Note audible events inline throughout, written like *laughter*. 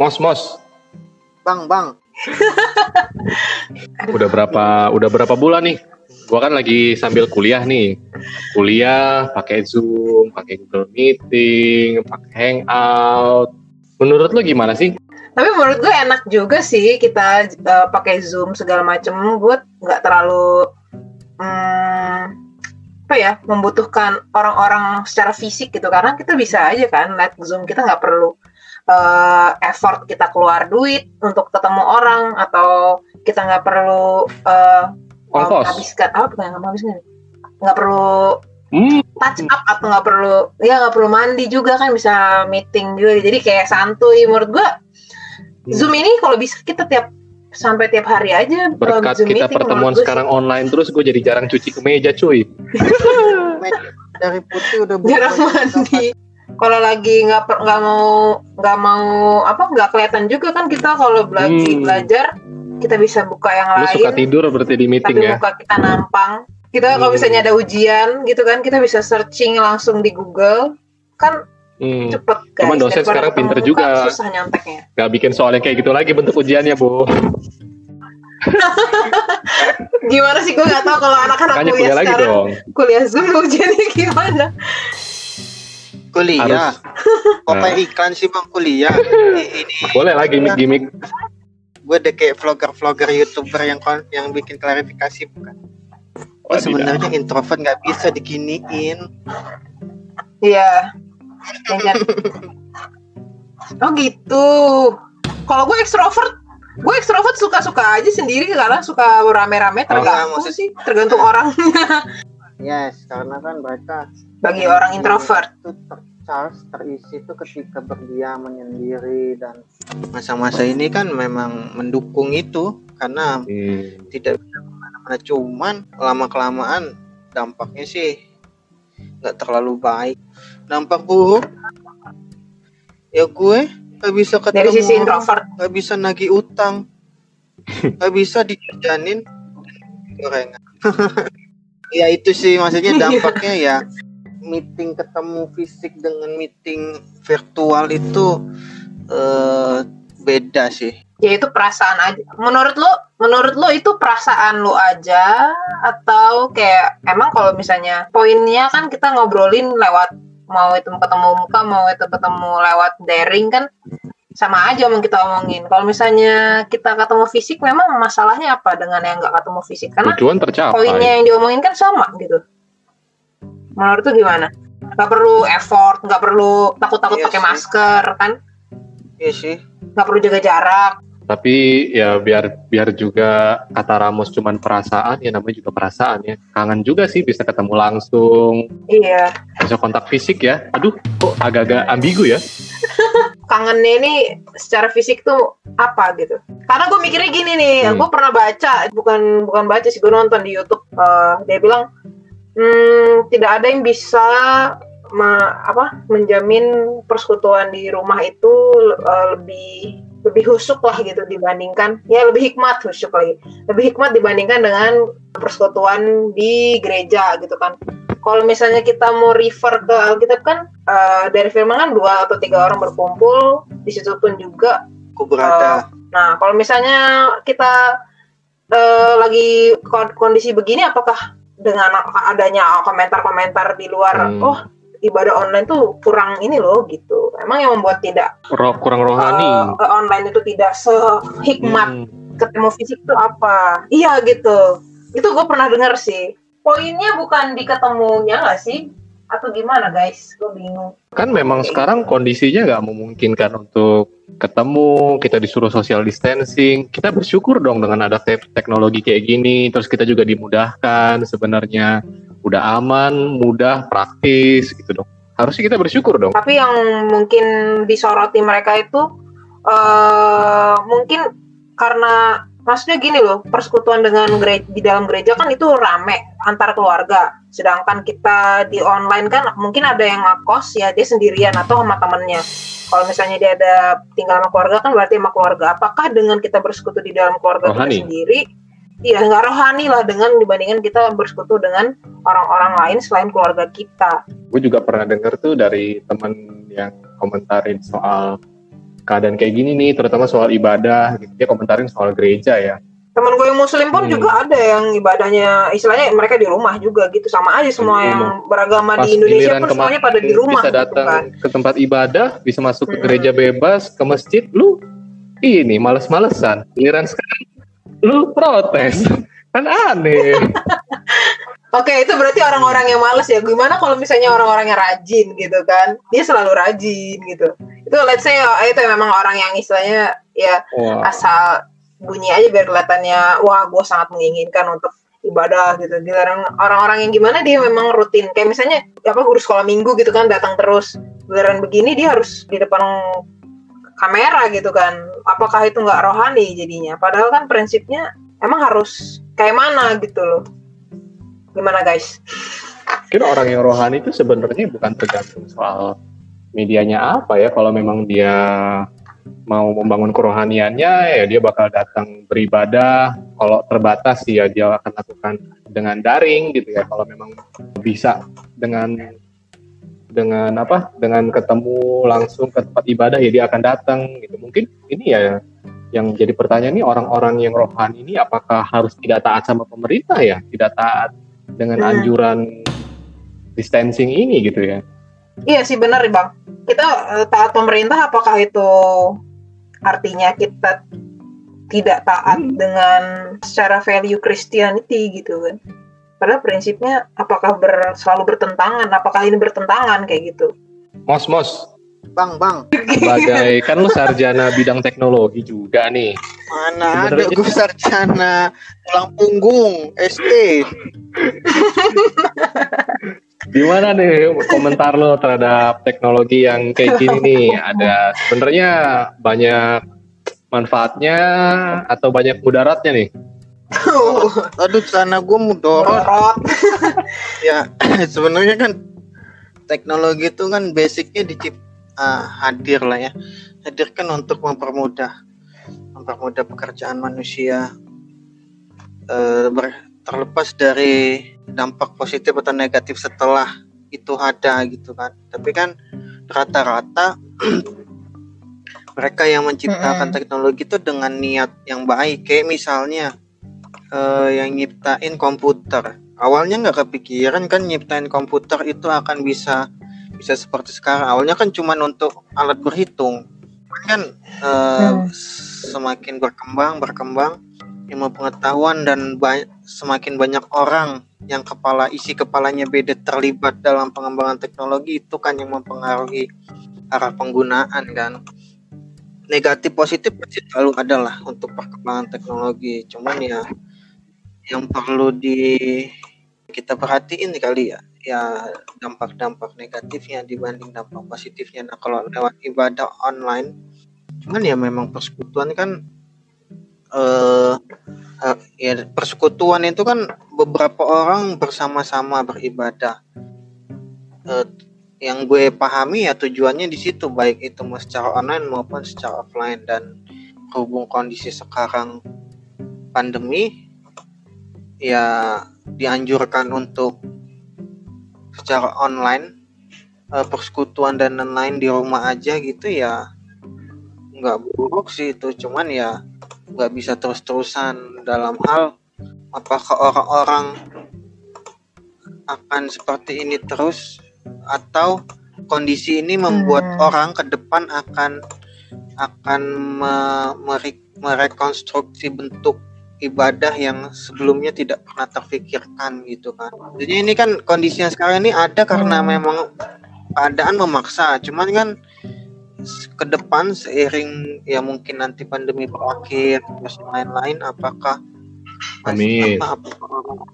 Mos, mos. Bang, bang. *laughs* Udah berapa udah berapa bulan nih? Gua kan lagi sambil kuliah nih. Kuliah pakai Zoom, pakai Google Meeting, pakai Hangout. Menurut lo gimana sih? Tapi menurut gue enak juga sih kita uh, pakai Zoom segala macem. Gue nggak terlalu hmm, apa ya membutuhkan orang-orang secara fisik gitu karena kita bisa aja kan live Zoom kita nggak perlu uh, effort kita keluar duit untuk ketemu orang atau kita nggak perlu uh, menghabiskan apa nggak menghabiskan nggak perlu hmm. touch up atau nggak perlu ya nggak perlu mandi juga kan bisa meeting juga. Jadi kayak santuy menurut gua. Hmm. zoom ini kalau bisa kita tiap sampai tiap hari aja berkat Zoom kita meeting, pertemuan sekarang sih. online terus gue jadi jarang cuci kemeja cuy. Dari putih udah jarang mandi kalau lagi nggak nggak mau nggak mau apa nggak kelihatan juga kan kita kalau lagi hmm. belajar kita bisa buka yang Lu lain suka tidur berarti di meeting tapi ya muka kita nampang kita hmm. kalau misalnya ada ujian gitu kan kita bisa searching langsung di Google kan Hmm. Cepet guys. Cuman dosen sekarang pinter juga. Susah nyonteknya. Gak bikin soal yang kayak gitu lagi bentuk ujiannya, Bu. *laughs* gimana sih gue gak tau kalau anak-anak kuliah, kuliah lagi sekarang dong. kuliah zoom ujiannya gimana kuliah. *laughs* Kok nah. iklan sih bang kuliah? Ini boleh lagi gimmick-gimmick gue deh kayak vlogger-vlogger youtuber yang yang bikin klarifikasi bukan? Oh, sebenarnya introvert nggak bisa diginiin. Iya. *laughs* Oh gitu. Kalau gue ekstrovert gue ekstrovert suka-suka aja sendiri karena suka rame-rame tergantung oh, sih tergantung orangnya. Yes karena kan baca bagi orang introvert. Itu Charles terisi itu ketika berdiam menyendiri dan masa-masa ini kan memang mendukung itu karena hmm. tidak bisa ke mana-mana. Cuman lama kelamaan dampaknya sih nggak terlalu baik. Dampak buruk? Ya gue nggak bisa ketemu dari sisi introvert. nggak bisa nagih utang nggak bisa dijajanin gorengan. *laughs* Ya itu sih maksudnya *laughs* dampaknya ya meeting ketemu fisik dengan meeting virtual itu uh, beda sih. Ya itu perasaan aja. Menurut lo menurut lo itu perasaan lo aja? Atau kayak emang kalau misalnya poinnya kan kita ngobrolin lewat mau itu ketemu muka mau itu ketemu lewat daring kan sama aja yang kita omongin. Kalau misalnya kita ketemu fisik memang masalahnya apa dengan yang nggak ketemu fisik? Karena tujuan tercapai. poinnya yang diomongin kan sama gitu menurut tuh gimana? Nggak perlu effort nggak perlu takut-takut iya pakai masker kan? Iya sih. Nggak perlu jaga jarak. Tapi ya biar biar juga kata Ramos cuman perasaan ya namanya juga perasaan ya. Kangen juga sih bisa ketemu langsung. Iya. Bisa kontak fisik ya. Aduh kok agak-agak ambigu ya? *laughs* Kangennya ini secara fisik tuh apa gitu? Karena gue mikirnya gini nih hmm. gue pernah baca bukan bukan baca sih gue nonton di YouTube uh, dia bilang hmm, tidak ada yang bisa ma, apa menjamin persekutuan di rumah itu uh, lebih lebih husuk lah gitu dibandingkan ya lebih hikmat husuk lagi. Lebih hikmat dibandingkan dengan persekutuan di gereja gitu kan. Kalau misalnya kita mau refer ke Alkitab kan uh, dari firman kan dua atau tiga orang berkumpul di situ pun juga aku berada. uh, nah kalau misalnya kita uh, lagi kondisi begini apakah dengan adanya komentar-komentar di luar hmm. oh ibadah online tuh kurang ini loh gitu. Emang yang membuat tidak Roh, kurang rohani. Uh, online itu tidak sehikmat hmm. ketemu fisik tuh apa? Iya gitu. Itu gue pernah dengar sih. Poinnya bukan di ketemunya gak sih? Atau gimana guys? Gue bingung. Kan memang sekarang kondisinya nggak memungkinkan untuk ketemu, kita disuruh social distancing. Kita bersyukur dong dengan ada teknologi kayak gini. Terus kita juga dimudahkan sebenarnya udah aman, mudah, praktis gitu dong. Harusnya kita bersyukur dong. Tapi yang mungkin disoroti mereka itu uh, mungkin karena maksudnya gini loh, persekutuan dengan gereja, di dalam gereja kan itu rame antar keluarga. Sedangkan kita di online kan mungkin ada yang ngakos ya dia sendirian atau sama temennya. Kalau misalnya dia ada tinggal sama keluarga kan berarti sama keluarga. Apakah dengan kita bersekutu di dalam keluarga Rohani. kita sendiri Iya, nggak rohani lah dengan dibandingkan kita bersekutu dengan orang-orang lain selain keluarga kita. Gue juga pernah denger tuh dari teman yang komentarin soal keadaan kayak gini nih, terutama soal ibadah. Gitu. Dia komentarin soal gereja ya. Temen gue yang muslim pun hmm. juga ada yang ibadahnya istilahnya mereka di rumah juga gitu sama aja semua yang beragama Pas di Indonesia pun semuanya pada di rumah bisa gitu datang gitu kan. ke tempat ibadah bisa masuk hmm. ke gereja bebas ke masjid lu ini males-malesan giliran sekarang lu protes *laughs* kan aneh *laughs* Oke, itu berarti orang-orang yang males ya. Gimana kalau misalnya orang-orang yang rajin gitu kan? Dia selalu rajin gitu. Itu let's say oh, itu memang orang yang istilahnya ya wow. asal bunyi aja biar kelihatannya wah gue sangat menginginkan untuk ibadah gitu. Giliran orang-orang yang gimana dia memang rutin. Kayak misalnya apa guru sekolah minggu gitu kan datang terus. Giliran begini dia harus di depan kamera gitu kan. Apakah itu nggak rohani jadinya? Padahal kan prinsipnya emang harus kayak mana gitu loh Gimana guys? Kira orang yang rohani itu sebenarnya bukan tergantung soal medianya apa ya. Kalau memang dia mau membangun kerohaniannya ya dia bakal datang beribadah. Kalau terbatas ya dia akan lakukan dengan daring gitu ya. Kalau memang bisa dengan dengan apa dengan ketemu langsung ke tempat ibadah ya dia akan datang gitu mungkin ini ya yang jadi pertanyaan ini orang-orang yang rohani ini apakah harus tidak taat sama pemerintah ya tidak taat dengan hmm. anjuran distancing ini gitu ya. Iya sih benar bang. Kita uh, taat pemerintah apakah itu artinya kita tidak taat hmm. dengan secara value Christianity gitu kan? Padahal prinsipnya apakah ber, selalu bertentangan? Apakah ini bertentangan kayak gitu? Mos mos, Bang, bang. Sebagai *laughs* kan lu sarjana bidang teknologi juga nih. Mana Sebenernya ada gue sarjana tulang punggung ST. *laughs* Gimana nih komentar lo terhadap teknologi yang kayak gini nih? Ada sebenarnya banyak manfaatnya atau banyak mudaratnya nih? aduh, sana gue mudorot. *laughs* ya, *clears throat* sebenarnya kan teknologi itu kan basicnya diciptakan uh, hadir lah ya hadirkan untuk mempermudah mempermudah pekerjaan manusia uh, ber, terlepas dari dampak positif atau negatif setelah itu ada gitu kan. Tapi kan rata-rata *clears throat* mereka yang menciptakan mm -hmm. teknologi itu dengan niat yang baik. Kayak misalnya uh, yang nyiptain komputer. Awalnya nggak kepikiran kan nyiptain komputer itu akan bisa bisa seperti sekarang. Awalnya kan cuma untuk alat berhitung. Kan uh, hmm. semakin berkembang berkembang ilmu pengetahuan dan ba semakin banyak orang yang kepala isi kepalanya beda terlibat dalam pengembangan teknologi itu kan yang mempengaruhi arah penggunaan kan negatif positif pasti selalu ada lah untuk perkembangan teknologi cuman ya yang perlu di kita perhatiin kali ya ya dampak-dampak negatifnya dibanding dampak positifnya. Nah kalau lewat ibadah online, cuman ya memang persekutuan kan uh, uh, ya persekutuan itu kan beberapa orang bersama-sama beribadah. Uh, yang gue pahami ya tujuannya di situ baik itu mau secara online maupun secara offline dan hubung kondisi sekarang pandemi ya dianjurkan untuk secara online uh, persekutuan dan lain-lain di rumah aja gitu ya nggak buruk sih itu cuman ya nggak bisa terus-terusan dalam hal apakah orang-orang akan seperti ini terus atau kondisi ini membuat hmm. orang ke depan akan akan me, merekonstruksi bentuk ibadah yang sebelumnya tidak pernah terfikirkan gitu kan. Jadi ini kan kondisinya sekarang ini ada karena hmm. memang keadaan memaksa. Cuman kan ke depan seiring ya mungkin nanti pandemi berakhir terus lain-lain apakah Amin. Apa, apa,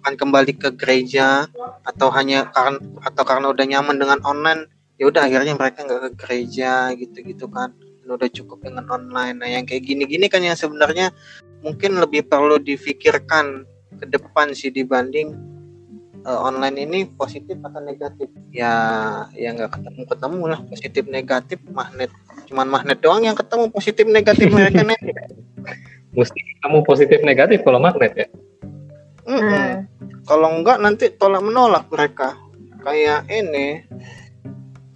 akan kembali ke gereja atau hanya karena atau karena udah nyaman dengan online ya udah akhirnya mereka nggak ke gereja gitu-gitu kan udah cukup dengan online nah yang kayak gini-gini kan yang sebenarnya mungkin lebih perlu difikirkan ke depan sih dibanding uh, online ini positif atau negatif? Ya ya nggak ketemu ketemu lah. Positif negatif magnet. Cuman magnet doang yang ketemu positif negatif mereka *laughs* nih mesti kamu positif negatif kalau magnet ya? Mm -mm. kalau enggak nanti tolak menolak mereka. Kayak ini.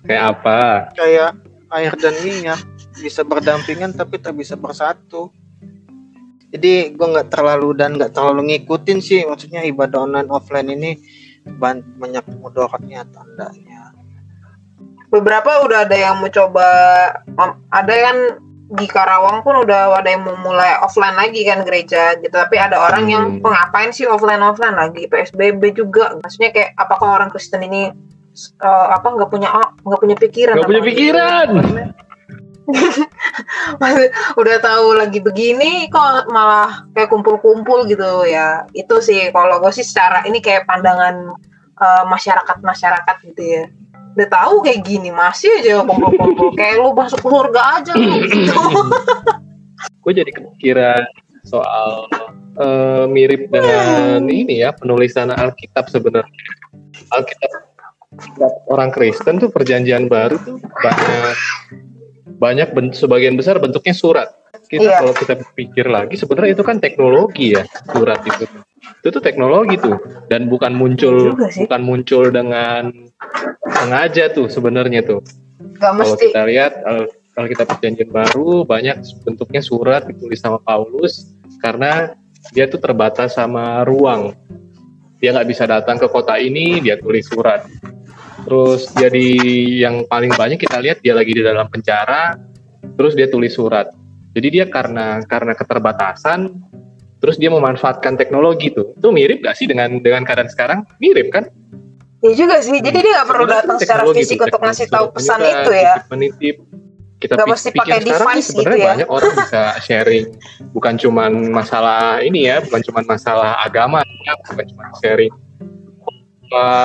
Kayak apa? Kayak air dan minyak. Bisa berdampingan tapi tak bisa bersatu jadi gue nggak terlalu dan nggak terlalu ngikutin sih maksudnya ibadah online offline ini banyak mudaratnya tandanya. Beberapa udah ada yang mau coba ada kan di Karawang pun udah ada yang mau mulai offline lagi kan gereja gitu. Tapi ada orang hmm. yang oh, ngapain sih offline offline lagi? PSBB juga. Maksudnya kayak apakah orang Kristen ini uh, apa nggak punya nggak punya pikiran nggak punya pikiran *laughs* udah tahu lagi begini kok malah kayak kumpul-kumpul gitu ya itu sih kalau gue sih secara ini kayak pandangan uh, masyarakat masyarakat gitu ya udah tahu kayak gini masih aja kumpul-kumpul kayak lu masuk surga aja gitu. *laughs* gue jadi kepikiran soal uh, mirip dengan hmm. ini ya penulisan Alkitab sebenarnya. Alkitab orang Kristen tuh perjanjian baru tuh banyak banyak ben, sebagian besar bentuknya surat. Kita iya. kalau kita pikir lagi sebenarnya itu kan teknologi ya surat itu. Itu tuh teknologi tuh dan bukan muncul bukan muncul dengan sengaja tuh sebenarnya tuh. Kalau kita lihat kalau kita perjanjian baru banyak bentuknya surat ditulis sama Paulus karena dia tuh terbatas sama ruang. Dia nggak bisa datang ke kota ini, dia tulis surat. Terus jadi yang paling banyak kita lihat dia lagi di dalam penjara, terus dia tulis surat. Jadi dia karena karena keterbatasan, terus dia memanfaatkan teknologi tuh. Itu mirip gak sih dengan dengan keadaan sekarang? Mirip kan? Iya juga sih. Jadi dia nggak perlu datang secara fisik untuk ngasih tahu pesan itu ya. Menitip. Kita gak mesti pakai device gitu sebenarnya ya. banyak orang bisa sharing bukan cuman masalah ini ya, bukan cuman masalah agama, bukan cuma sharing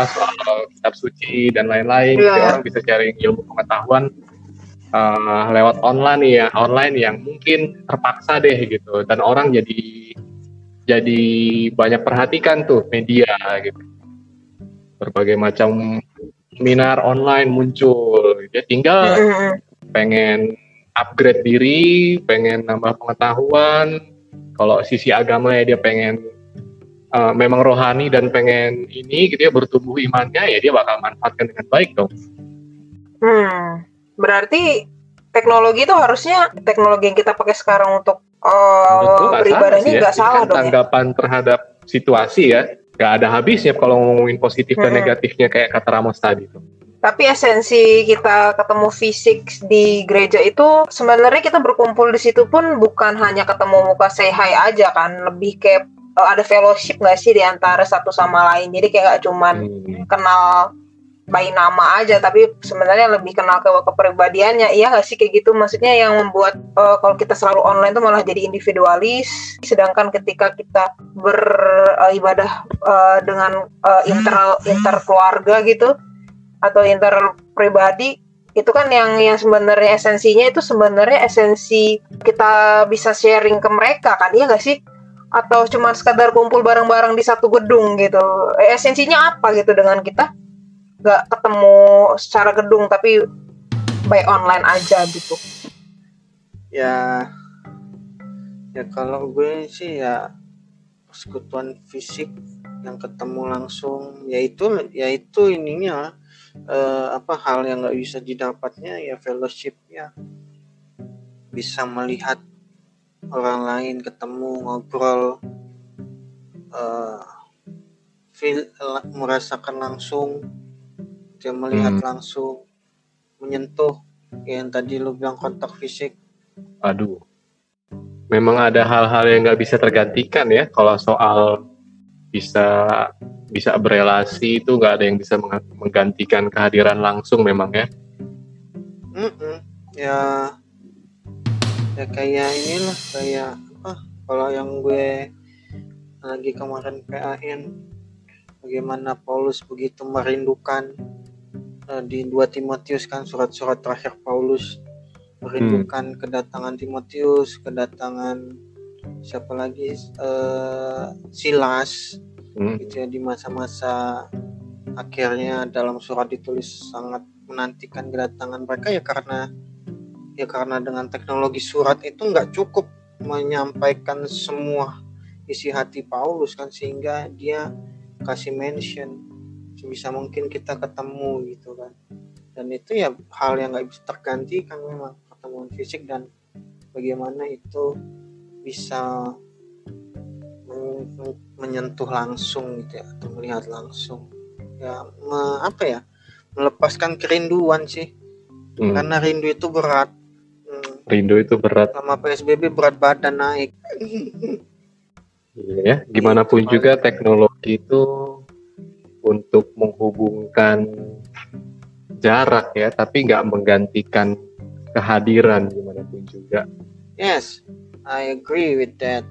soal kitab suci dan lain-lain. Yeah. orang bisa sharing ilmu pengetahuan uh, lewat online ya, online yang mungkin terpaksa deh gitu, dan orang jadi jadi banyak perhatikan tuh media gitu. Berbagai macam seminar online muncul. Dia tinggal pengen upgrade diri pengen nambah pengetahuan. Kalau sisi agama ya dia pengen uh, memang rohani dan pengen ini gitu ya bertumbuh imannya ya dia bakal manfaatkan dengan baik dong hmm berarti teknologi itu harusnya teknologi yang kita pakai sekarang untuk uh, beribadahnya nggak salah, ya. salah kan dong tanggapan ya? terhadap situasi ya Gak ada habisnya kalau ngomongin positif dan negatifnya kayak kata Ramos tadi tuh. Tapi esensi kita ketemu fisik di gereja itu sebenarnya kita berkumpul di situ pun bukan hanya ketemu muka say hi aja kan, lebih kayak uh, ada fellowship nggak sih di antara satu sama lain. Jadi kayak gak cuman hmm. kenal by nama aja tapi sebenarnya lebih kenal ke kepribadiannya. Iya gak sih kayak gitu? Maksudnya yang membuat uh, kalau kita selalu online tuh malah jadi individualis. Sedangkan ketika kita beribadah uh, dengan uh, inter inter keluarga gitu atau inter pribadi itu kan yang yang sebenarnya esensinya itu sebenarnya esensi kita bisa sharing ke mereka kan? Iya gak sih atau cuma sekadar kumpul bareng-bareng di satu gedung gitu. Esensinya apa gitu dengan kita? Nggak ketemu secara gedung tapi by online aja gitu. Ya ya kalau gue sih ya persekutuan fisik yang ketemu langsung yaitu yaitu ininya eh, apa hal yang nggak bisa didapatnya ya fellowship ya bisa melihat orang lain ketemu ngobrol eh, feel merasakan langsung dia melihat hmm. langsung menyentuh yang tadi lu bilang kontak fisik aduh memang ada hal-hal yang nggak bisa tergantikan ya kalau soal bisa bisa berelasi itu nggak ada yang bisa menggantikan kehadiran langsung memang ya mm -mm. ya ya kayak inilah kayak apa kalau yang gue lagi kemarin PAN bagaimana Paulus begitu merindukan uh, di dua Timotius kan surat-surat terakhir Paulus merindukan hmm. kedatangan Timotius, kedatangan siapa lagi uh, Silas hmm. gitu ya di masa-masa akhirnya dalam surat ditulis sangat menantikan kedatangan mereka ya karena ya karena dengan teknologi surat itu nggak cukup menyampaikan semua isi hati Paulus kan sehingga dia kasih mention sebisa mungkin kita ketemu gitu kan dan itu ya hal yang nggak bisa tergantikan memang pertemuan fisik dan bagaimana itu bisa menyentuh langsung gitu ya atau melihat langsung ya me, apa ya melepaskan kerinduan sih hmm. karena rindu itu berat. Rindu itu berat. Sama psbb berat badan naik. Iya ya gimana pun juga teknologi itu untuk menghubungkan jarak ya tapi nggak menggantikan kehadiran gimana pun juga. Yes I agree with that.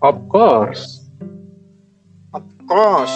Of course. Of course.